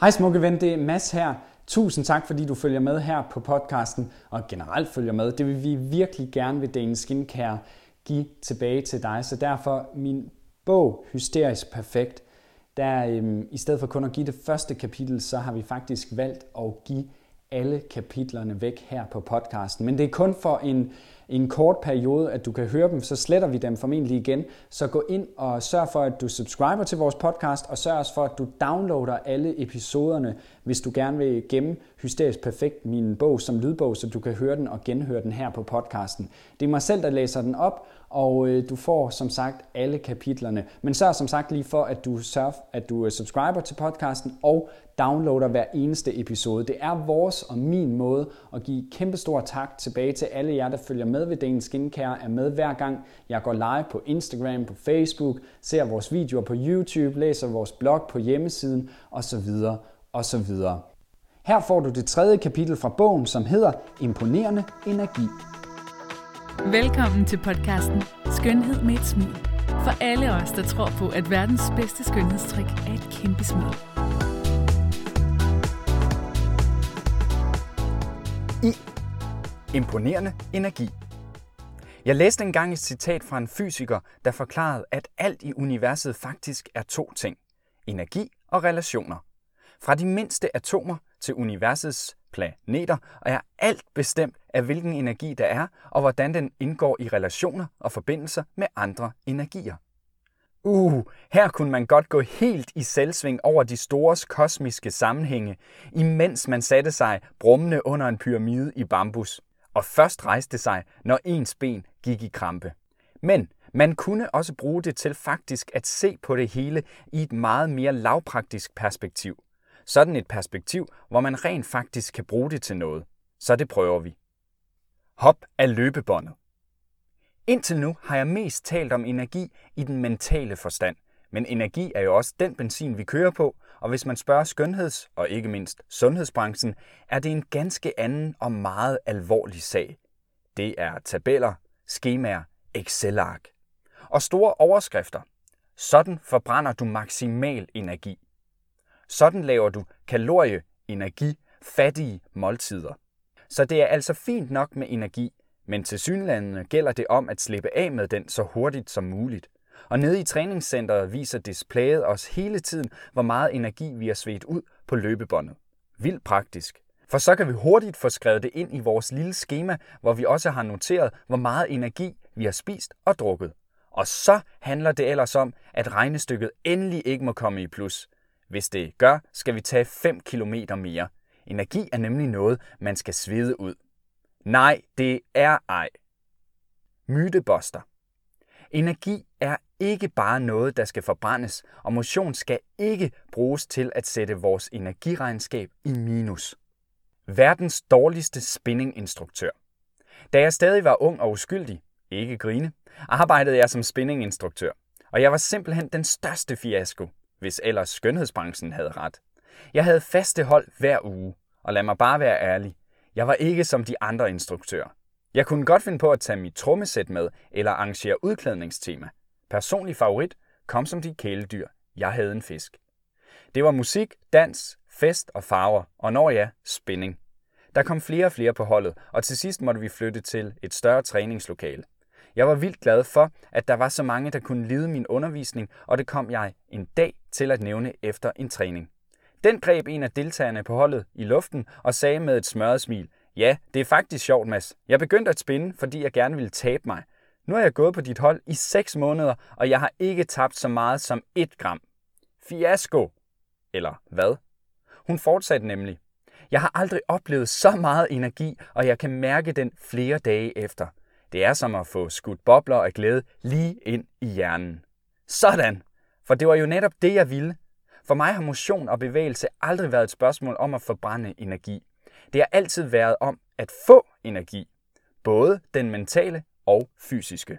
Hej smukke ven, det er Mads her. Tusind tak, fordi du følger med her på podcasten, og generelt følger med. Det vil vi virkelig gerne ved Dane Skincare give tilbage til dig. Så derfor min bog, Hysterisk Perfekt, der øhm, i stedet for kun at give det første kapitel, så har vi faktisk valgt at give alle kapitlerne væk her på podcasten. Men det er kun for en i en kort periode, at du kan høre dem, så sletter vi dem formentlig igen. Så gå ind og sørg for, at du subscriber til vores podcast, og sørg også for, at du downloader alle episoderne, hvis du gerne vil gemme Hysterisk Perfekt, min bog som lydbog, så du kan høre den og genhøre den her på podcasten. Det er mig selv, der læser den op, og øh, du får som sagt alle kapitlerne. Men sørg som sagt lige for, at du sørg, at du øh, subscriber til podcasten og downloader hver eneste episode. Det er vores og min måde at give kæmpestor tak tilbage til alle jer, der følger med ved Dagens Skincare, er med hver gang jeg går live på Instagram, på Facebook, ser vores videoer på YouTube, læser vores blog på hjemmesiden osv. osv. Her får du det tredje kapitel fra bogen, som hedder Imponerende Energi. Velkommen til podcasten Skønhed med et smil. For alle os, der tror på, at verdens bedste skønhedstrik er et kæmpe smil. I Imponerende Energi. Jeg læste engang et citat fra en fysiker, der forklarede, at alt i universet faktisk er to ting. Energi og relationer. Fra de mindste atomer til universets planeter, og er alt bestemt af hvilken energi der er, og hvordan den indgår i relationer og forbindelser med andre energier. Uh, her kunne man godt gå helt i selvsving over de store kosmiske sammenhænge, imens man satte sig brummende under en pyramide i bambus, og først rejste sig, når ens ben gik i krampe. Men man kunne også bruge det til faktisk at se på det hele i et meget mere lavpraktisk perspektiv. Sådan et perspektiv, hvor man rent faktisk kan bruge det til noget. Så det prøver vi. Hop af løbebåndet. Indtil nu har jeg mest talt om energi i den mentale forstand, men energi er jo også den benzin, vi kører på, og hvis man spørger skønheds- og ikke mindst sundhedsbranchen, er det en ganske anden og meget alvorlig sag. Det er tabeller, skemaer, Excel-ark. Og store overskrifter. Sådan forbrænder du maksimal energi. Sådan laver du kalorie, energi, fattige måltider. Så det er altså fint nok med energi, men til synlandene gælder det om at slippe af med den så hurtigt som muligt. Og nede i træningscenteret viser displayet os hele tiden, hvor meget energi vi har svedt ud på løbebåndet. Vildt praktisk. For så kan vi hurtigt få skrevet det ind i vores lille schema, hvor vi også har noteret, hvor meget energi vi har spist og drukket. Og så handler det ellers om, at regnestykket endelig ikke må komme i plus. Hvis det gør, skal vi tage 5 km mere. Energi er nemlig noget, man skal svede ud. Nej, det er ej. Mytebuster. Energi er ikke bare noget, der skal forbrændes, og motion skal ikke bruges til at sætte vores energiregnskab i minus. Verdens dårligste spinninginstruktør. Da jeg stadig var ung og uskyldig, ikke grine, arbejdede jeg som spinninginstruktør. Og jeg var simpelthen den største fiasko, hvis ellers skønhedsbranchen havde ret. Jeg havde faste hold hver uge, og lad mig bare være ærlig. Jeg var ikke som de andre instruktører. Jeg kunne godt finde på at tage mit trommesæt med eller arrangere udklædningstema. Personlig favorit kom som de kæledyr. Jeg havde en fisk. Det var musik, dans, fest og farver, og når ja, spænding. Der kom flere og flere på holdet, og til sidst måtte vi flytte til et større træningslokale. Jeg var vildt glad for, at der var så mange, der kunne lide min undervisning, og det kom jeg en dag til at nævne efter en træning. Den greb en af deltagerne på holdet i luften og sagde med et smørret smil, ja, det er faktisk sjovt, Mads. Jeg begyndte at spinde, fordi jeg gerne ville tabe mig. Nu har jeg gået på dit hold i 6 måneder, og jeg har ikke tabt så meget som 1 gram. Fiasko! Eller hvad? Hun fortsatte nemlig. Jeg har aldrig oplevet så meget energi, og jeg kan mærke den flere dage efter. Det er som at få skudt bobler af glæde lige ind i hjernen. Sådan! For det var jo netop det, jeg ville. For mig har motion og bevægelse aldrig været et spørgsmål om at forbrænde energi. Det har altid været om at få energi. Både den mentale og fysiske.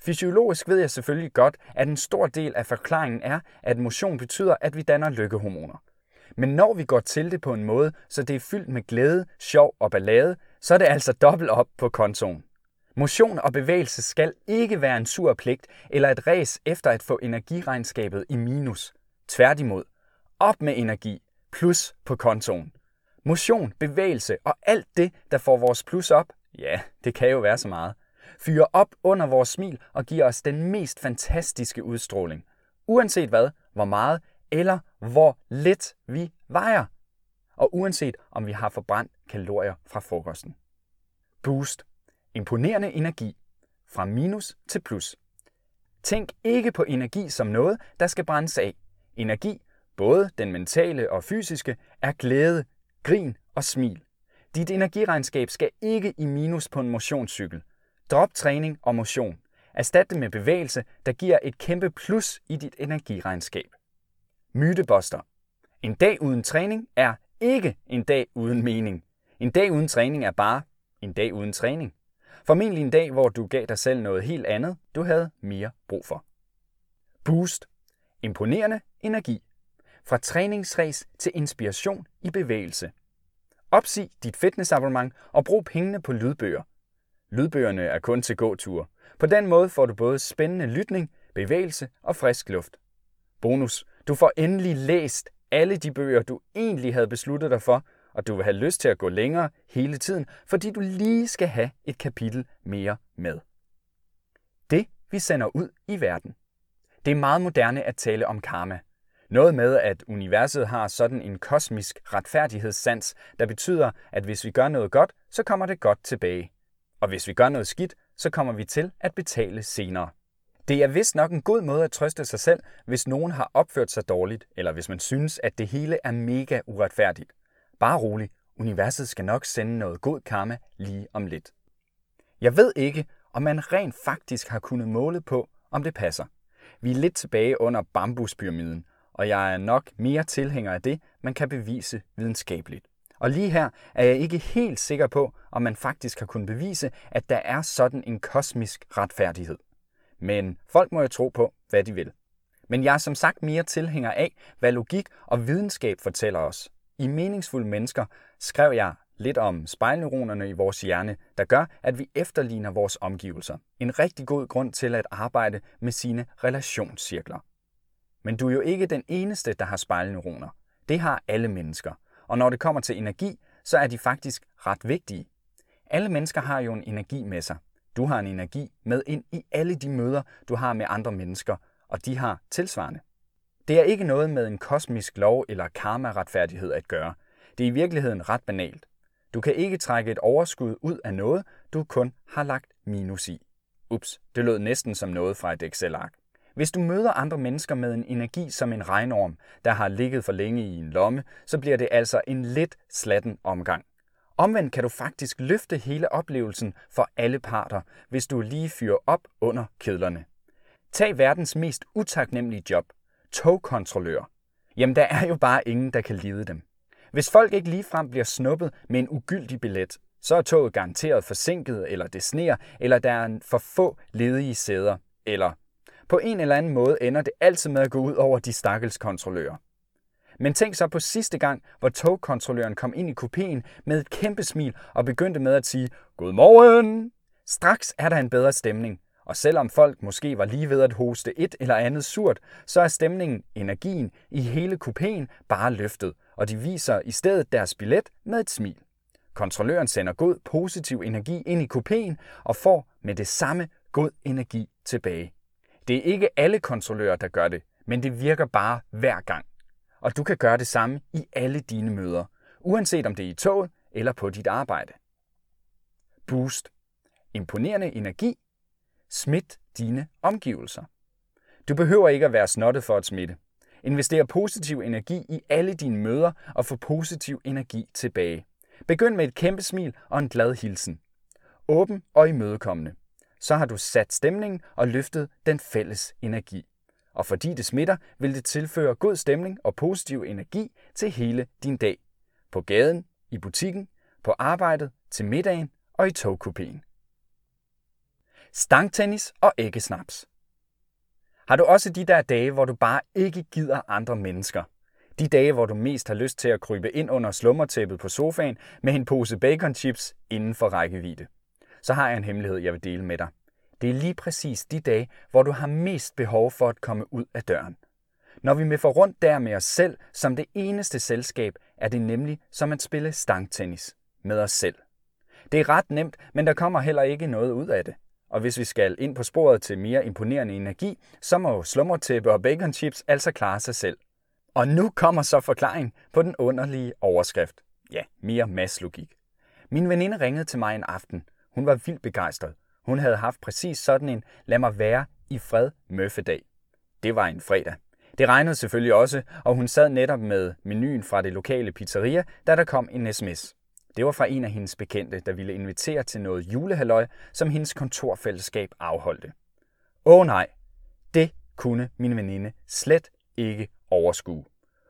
Fysiologisk ved jeg selvfølgelig godt, at en stor del af forklaringen er, at motion betyder, at vi danner lykkehormoner. Men når vi går til det på en måde, så det er fyldt med glæde, sjov og ballade, så er det altså dobbelt op på kontoen. Motion og bevægelse skal ikke være en sur pligt eller et ræs efter at få energiregnskabet i minus. Tværtimod, op med energi, plus på kontoen. Motion, bevægelse og alt det, der får vores plus op, ja, det kan jo være så meget. Fyrer op under vores smil og giver os den mest fantastiske udstråling. Uanset hvad, hvor meget eller hvor lidt vi vejer. Og uanset om vi har forbrændt kalorier fra frokosten. Boost. Imponerende energi. Fra minus til plus. Tænk ikke på energi som noget, der skal brændes af. Energi, både den mentale og fysiske, er glæde, grin og smil. Dit energiregnskab skal ikke i minus på en motionscykel. Drop træning og motion. Erstat det med bevægelse, der giver et kæmpe plus i dit energiregnskab. Mytebuster. En dag uden træning er ikke en dag uden mening. En dag uden træning er bare en dag uden træning. Formentlig en dag, hvor du gav dig selv noget helt andet, du havde mere brug for. Boost. Imponerende energi. Fra træningsræs til inspiration i bevægelse. Opsig dit fitnessabonnement og brug pengene på lydbøger. Lydbøgerne er kun til gåture. På den måde får du både spændende lytning, bevægelse og frisk luft. Bonus. Du får endelig læst alle de bøger, du egentlig havde besluttet dig for, og du vil have lyst til at gå længere hele tiden, fordi du lige skal have et kapitel mere med. Det, vi sender ud i verden. Det er meget moderne at tale om karma. Noget med, at universet har sådan en kosmisk retfærdighedssans, der betyder, at hvis vi gør noget godt, så kommer det godt tilbage. Og hvis vi gør noget skidt, så kommer vi til at betale senere. Det er vist nok en god måde at trøste sig selv, hvis nogen har opført sig dårligt, eller hvis man synes, at det hele er mega uretfærdigt. Bare rolig, universet skal nok sende noget god karma lige om lidt. Jeg ved ikke, om man rent faktisk har kunnet måle på, om det passer. Vi er lidt tilbage under bambuspyramiden, og jeg er nok mere tilhænger af det, man kan bevise videnskabeligt. Og lige her er jeg ikke helt sikker på, om man faktisk har kunnet bevise, at der er sådan en kosmisk retfærdighed. Men folk må jo tro på, hvad de vil. Men jeg er som sagt mere tilhænger af, hvad logik og videnskab fortæller os. I Meningsfulde Mennesker skrev jeg lidt om spejlneuronerne i vores hjerne, der gør, at vi efterligner vores omgivelser. En rigtig god grund til at arbejde med sine relationscirkler. Men du er jo ikke den eneste, der har spejlneuroner. Det har alle mennesker. Og når det kommer til energi, så er de faktisk ret vigtige. Alle mennesker har jo en energi med sig. Du har en energi med ind i alle de møder, du har med andre mennesker, og de har tilsvarende. Det er ikke noget med en kosmisk lov eller karma-retfærdighed at gøre. Det er i virkeligheden ret banalt. Du kan ikke trække et overskud ud af noget, du kun har lagt minus i. Ups, det lød næsten som noget fra et Excel-ark. Hvis du møder andre mennesker med en energi som en regnorm, der har ligget for længe i en lomme, så bliver det altså en lidt slatten omgang. Omvendt kan du faktisk løfte hele oplevelsen for alle parter, hvis du lige fyrer op under kedlerne. Tag verdens mest utaknemmelige job, togkontrollør. Jamen, der er jo bare ingen, der kan lide dem. Hvis folk ikke ligefrem bliver snuppet med en ugyldig billet, så er toget garanteret forsinket, eller det sneer, eller der er for få ledige sæder, eller på en eller anden måde ender det altid med at gå ud over de stakkels kontrollører. Men tænk så på sidste gang, hvor togkontrolløren kom ind i kupéen med et kæmpe smil og begyndte med at sige, Godmorgen! Straks er der en bedre stemning, og selvom folk måske var lige ved at hoste et eller andet surt, så er stemningen, energien i hele kupéen bare løftet, og de viser i stedet deres billet med et smil. Kontrolløren sender god positiv energi ind i kupéen og får med det samme god energi tilbage. Det er ikke alle kontrollører, der gør det, men det virker bare hver gang. Og du kan gøre det samme i alle dine møder, uanset om det er i toget eller på dit arbejde. Boost. Imponerende energi. Smit dine omgivelser. Du behøver ikke at være snottet for at smitte. Invester positiv energi i alle dine møder og få positiv energi tilbage. Begynd med et kæmpe smil og en glad hilsen. Åben og imødekommende så har du sat stemningen og løftet den fælles energi. Og fordi det smitter, vil det tilføre god stemning og positiv energi til hele din dag. På gaden, i butikken, på arbejdet, til middagen og i togkupéen. Stangtennis og æggesnaps. Har du også de der dage, hvor du bare ikke gider andre mennesker? De dage, hvor du mest har lyst til at krybe ind under slummertæppet på sofaen med en pose baconchips inden for rækkevidde så har jeg en hemmelighed, jeg vil dele med dig. Det er lige præcis de dage, hvor du har mest behov for at komme ud af døren. Når vi med for rundt der med os selv som det eneste selskab, er det nemlig som at spille stangtennis med os selv. Det er ret nemt, men der kommer heller ikke noget ud af det. Og hvis vi skal ind på sporet til mere imponerende energi, så må slummertæppe og baconchips altså klare sig selv. Og nu kommer så forklaringen på den underlige overskrift. Ja, mere masslogik. Min veninde ringede til mig en aften. Hun var vildt begejstret. Hun havde haft præcis sådan en lad mig være i fred møffedag. Det var en fredag. Det regnede selvfølgelig også, og hun sad netop med menuen fra det lokale pizzeria, da der kom en sms. Det var fra en af hendes bekendte, der ville invitere til noget julehalløj, som hendes kontorfællesskab afholdte. Åh nej, det kunne min veninde slet ikke overskue.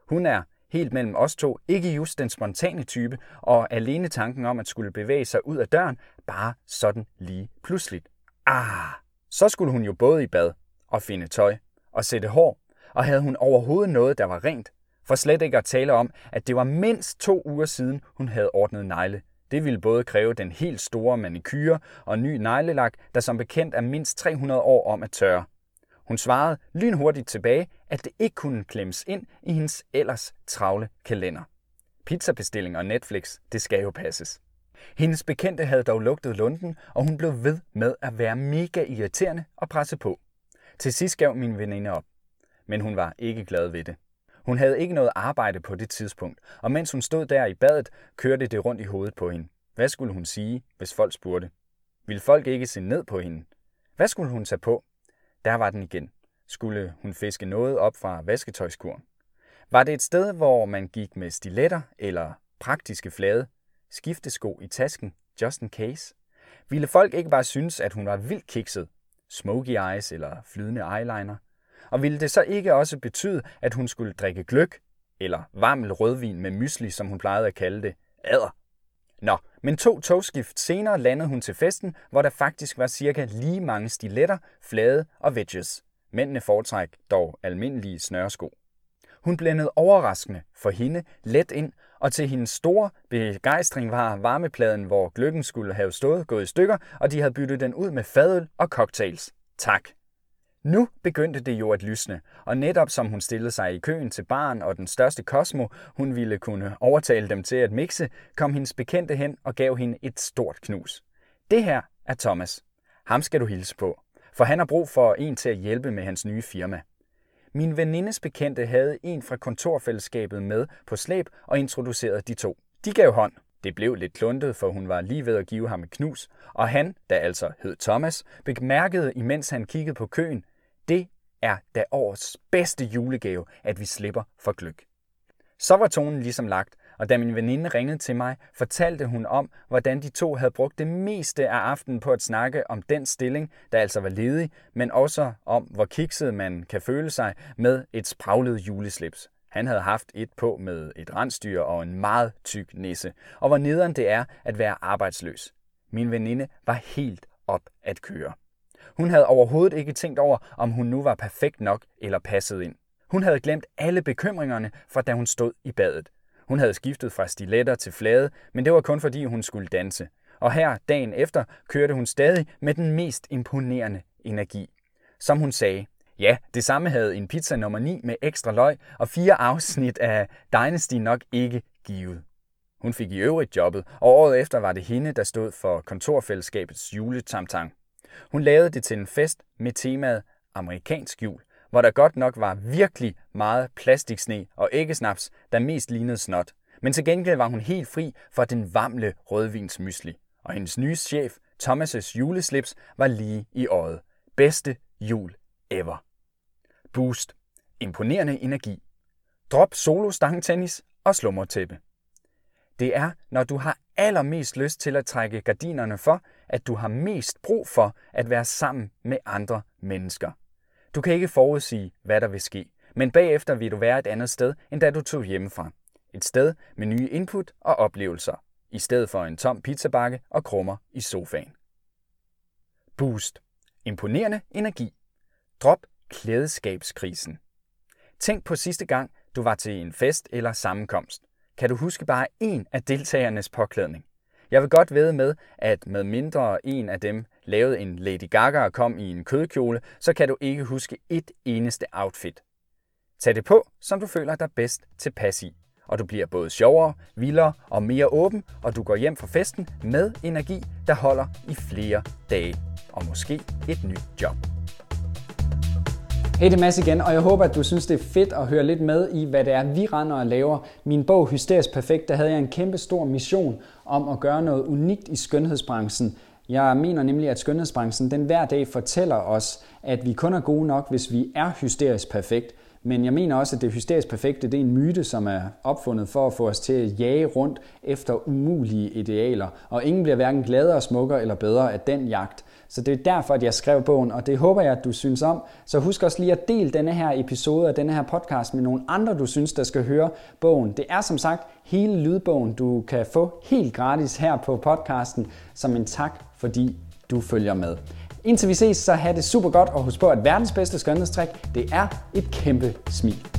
Hun er helt mellem os to ikke just den spontane type, og alene tanken om at skulle bevæge sig ud af døren, bare sådan lige pludseligt. Ah, så skulle hun jo både i bad og finde tøj og sætte hår, og havde hun overhovedet noget, der var rent, for slet ikke at tale om, at det var mindst to uger siden, hun havde ordnet negle. Det ville både kræve den helt store manikyre og ny neglelak, der som bekendt er mindst 300 år om at tørre. Hun svarede lynhurtigt tilbage, at det ikke kunne klemmes ind i hendes ellers travle kalender. Pizzabestilling og Netflix, det skal jo passes. Hendes bekendte havde dog lugtet lunden, og hun blev ved med at være mega irriterende og presse på. Til sidst gav min veninde op, men hun var ikke glad ved det. Hun havde ikke noget arbejde på det tidspunkt, og mens hun stod der i badet, kørte det rundt i hovedet på hende. Hvad skulle hun sige, hvis folk spurgte? Ville folk ikke se ned på hende? Hvad skulle hun tage på? Der var den igen. Skulle hun fiske noget op fra vasketøjskuren? Var det et sted, hvor man gik med stiletter eller praktiske flade? Skiftesko i tasken, just in case? Ville folk ikke bare synes, at hun var vildt kikset? Smoky eyes eller flydende eyeliner? Og ville det så ikke også betyde, at hun skulle drikke gløk, eller varmel rødvin med mysli, som hun plejede at kalde det, adder? Nå, men to togskift senere landede hun til festen, hvor der faktisk var cirka lige mange stiletter, flade og wedges. Mændene foretræk dog almindelige snørsko. Hun blændede overraskende for hende let ind, og til hendes store begejstring var varmepladen, hvor gløggen skulle have stået, gået i stykker, og de havde byttet den ud med fadøl og cocktails. Tak. Nu begyndte det jo at lysne, og netop som hun stillede sig i køen til barn og den største Cosmo, hun ville kunne overtale dem til at mixe, kom hendes bekendte hen og gav hende et stort knus. Det her er Thomas. Ham skal du hilse på, for han har brug for en til at hjælpe med hans nye firma. Min venindes bekendte havde en fra kontorfællesskabet med på slæb og introducerede de to. De gav hånd. Det blev lidt kluntet, for hun var lige ved at give ham et knus, og han, der altså hed Thomas, bemærkede, imens han kiggede på køen, det er da årets bedste julegave, at vi slipper for gløk. Så var tonen ligesom lagt, og da min veninde ringede til mig, fortalte hun om, hvordan de to havde brugt det meste af aftenen på at snakke om den stilling, der altså var ledig, men også om, hvor kikset man kan føle sig med et spraglet juleslips. Han havde haft et på med et rensdyr og en meget tyk nisse, og hvor nederen det er at være arbejdsløs. Min veninde var helt op at køre. Hun havde overhovedet ikke tænkt over, om hun nu var perfekt nok eller passet ind. Hun havde glemt alle bekymringerne fra da hun stod i badet. Hun havde skiftet fra stiletter til flade, men det var kun fordi hun skulle danse. Og her, dagen efter, kørte hun stadig med den mest imponerende energi. Som hun sagde, ja, det samme havde en pizza nummer 9 med ekstra løg og fire afsnit af Dynasty nok ikke givet. Hun fik i øvrigt jobbet, og året efter var det hende, der stod for kontorfællesskabets juletamtang. Hun lavede det til en fest med temaet amerikansk jul, hvor der godt nok var virkelig meget plastiksne og æggesnaps, der mest lignede snot. Men til gengæld var hun helt fri for den varmle rødvinsmysli. Og hendes nye chef, Thomas' juleslips, var lige i øjet. Bedste jul ever. Boost. Imponerende energi. Drop solo stangtennis og slummertæppe. Det er, når du har allermest lyst til at trække gardinerne for, at du har mest brug for at være sammen med andre mennesker. Du kan ikke forudsige, hvad der vil ske, men bagefter vil du være et andet sted, end da du tog hjemmefra. Et sted med nye input og oplevelser, i stedet for en tom pizzabakke og krummer i sofaen. Boost. Imponerende energi. Drop klædeskabskrisen. Tænk på sidste gang, du var til en fest eller sammenkomst. Kan du huske bare en af deltagernes påklædning? Jeg vil godt vide med, at med mindre en af dem lavede en Lady Gaga og kom i en kødkjole, så kan du ikke huske et eneste outfit. Tag det på, som du føler dig bedst tilpas i. Og du bliver både sjovere, vildere og mere åben, og du går hjem fra festen med energi, der holder i flere dage. Og måske et nyt job. Hej, det er Mads igen, og jeg håber, at du synes, det er fedt at høre lidt med i, hvad det er, vi render og laver. Min bog Hysterisk Perfekt, der havde jeg en kæmpe stor mission om at gøre noget unikt i skønhedsbranchen. Jeg mener nemlig, at skønhedsbranchen den hver dag fortæller os, at vi kun er gode nok, hvis vi er hysterisk perfekt. Men jeg mener også, at det hysterisk perfekte det er en myte, som er opfundet for at få os til at jage rundt efter umulige idealer. Og ingen bliver hverken gladere, smukkere eller bedre af den jagt. Så det er derfor, at jeg skrev bogen, og det håber jeg, at du synes om. Så husk også lige at dele denne her episode og denne her podcast med nogle andre, du synes, der skal høre bogen. Det er som sagt hele lydbogen, du kan få helt gratis her på podcasten, som en tak, fordi du følger med. Indtil vi ses, så have det super godt, og husk på, at verdens bedste skønhedstrik, det er et kæmpe smil.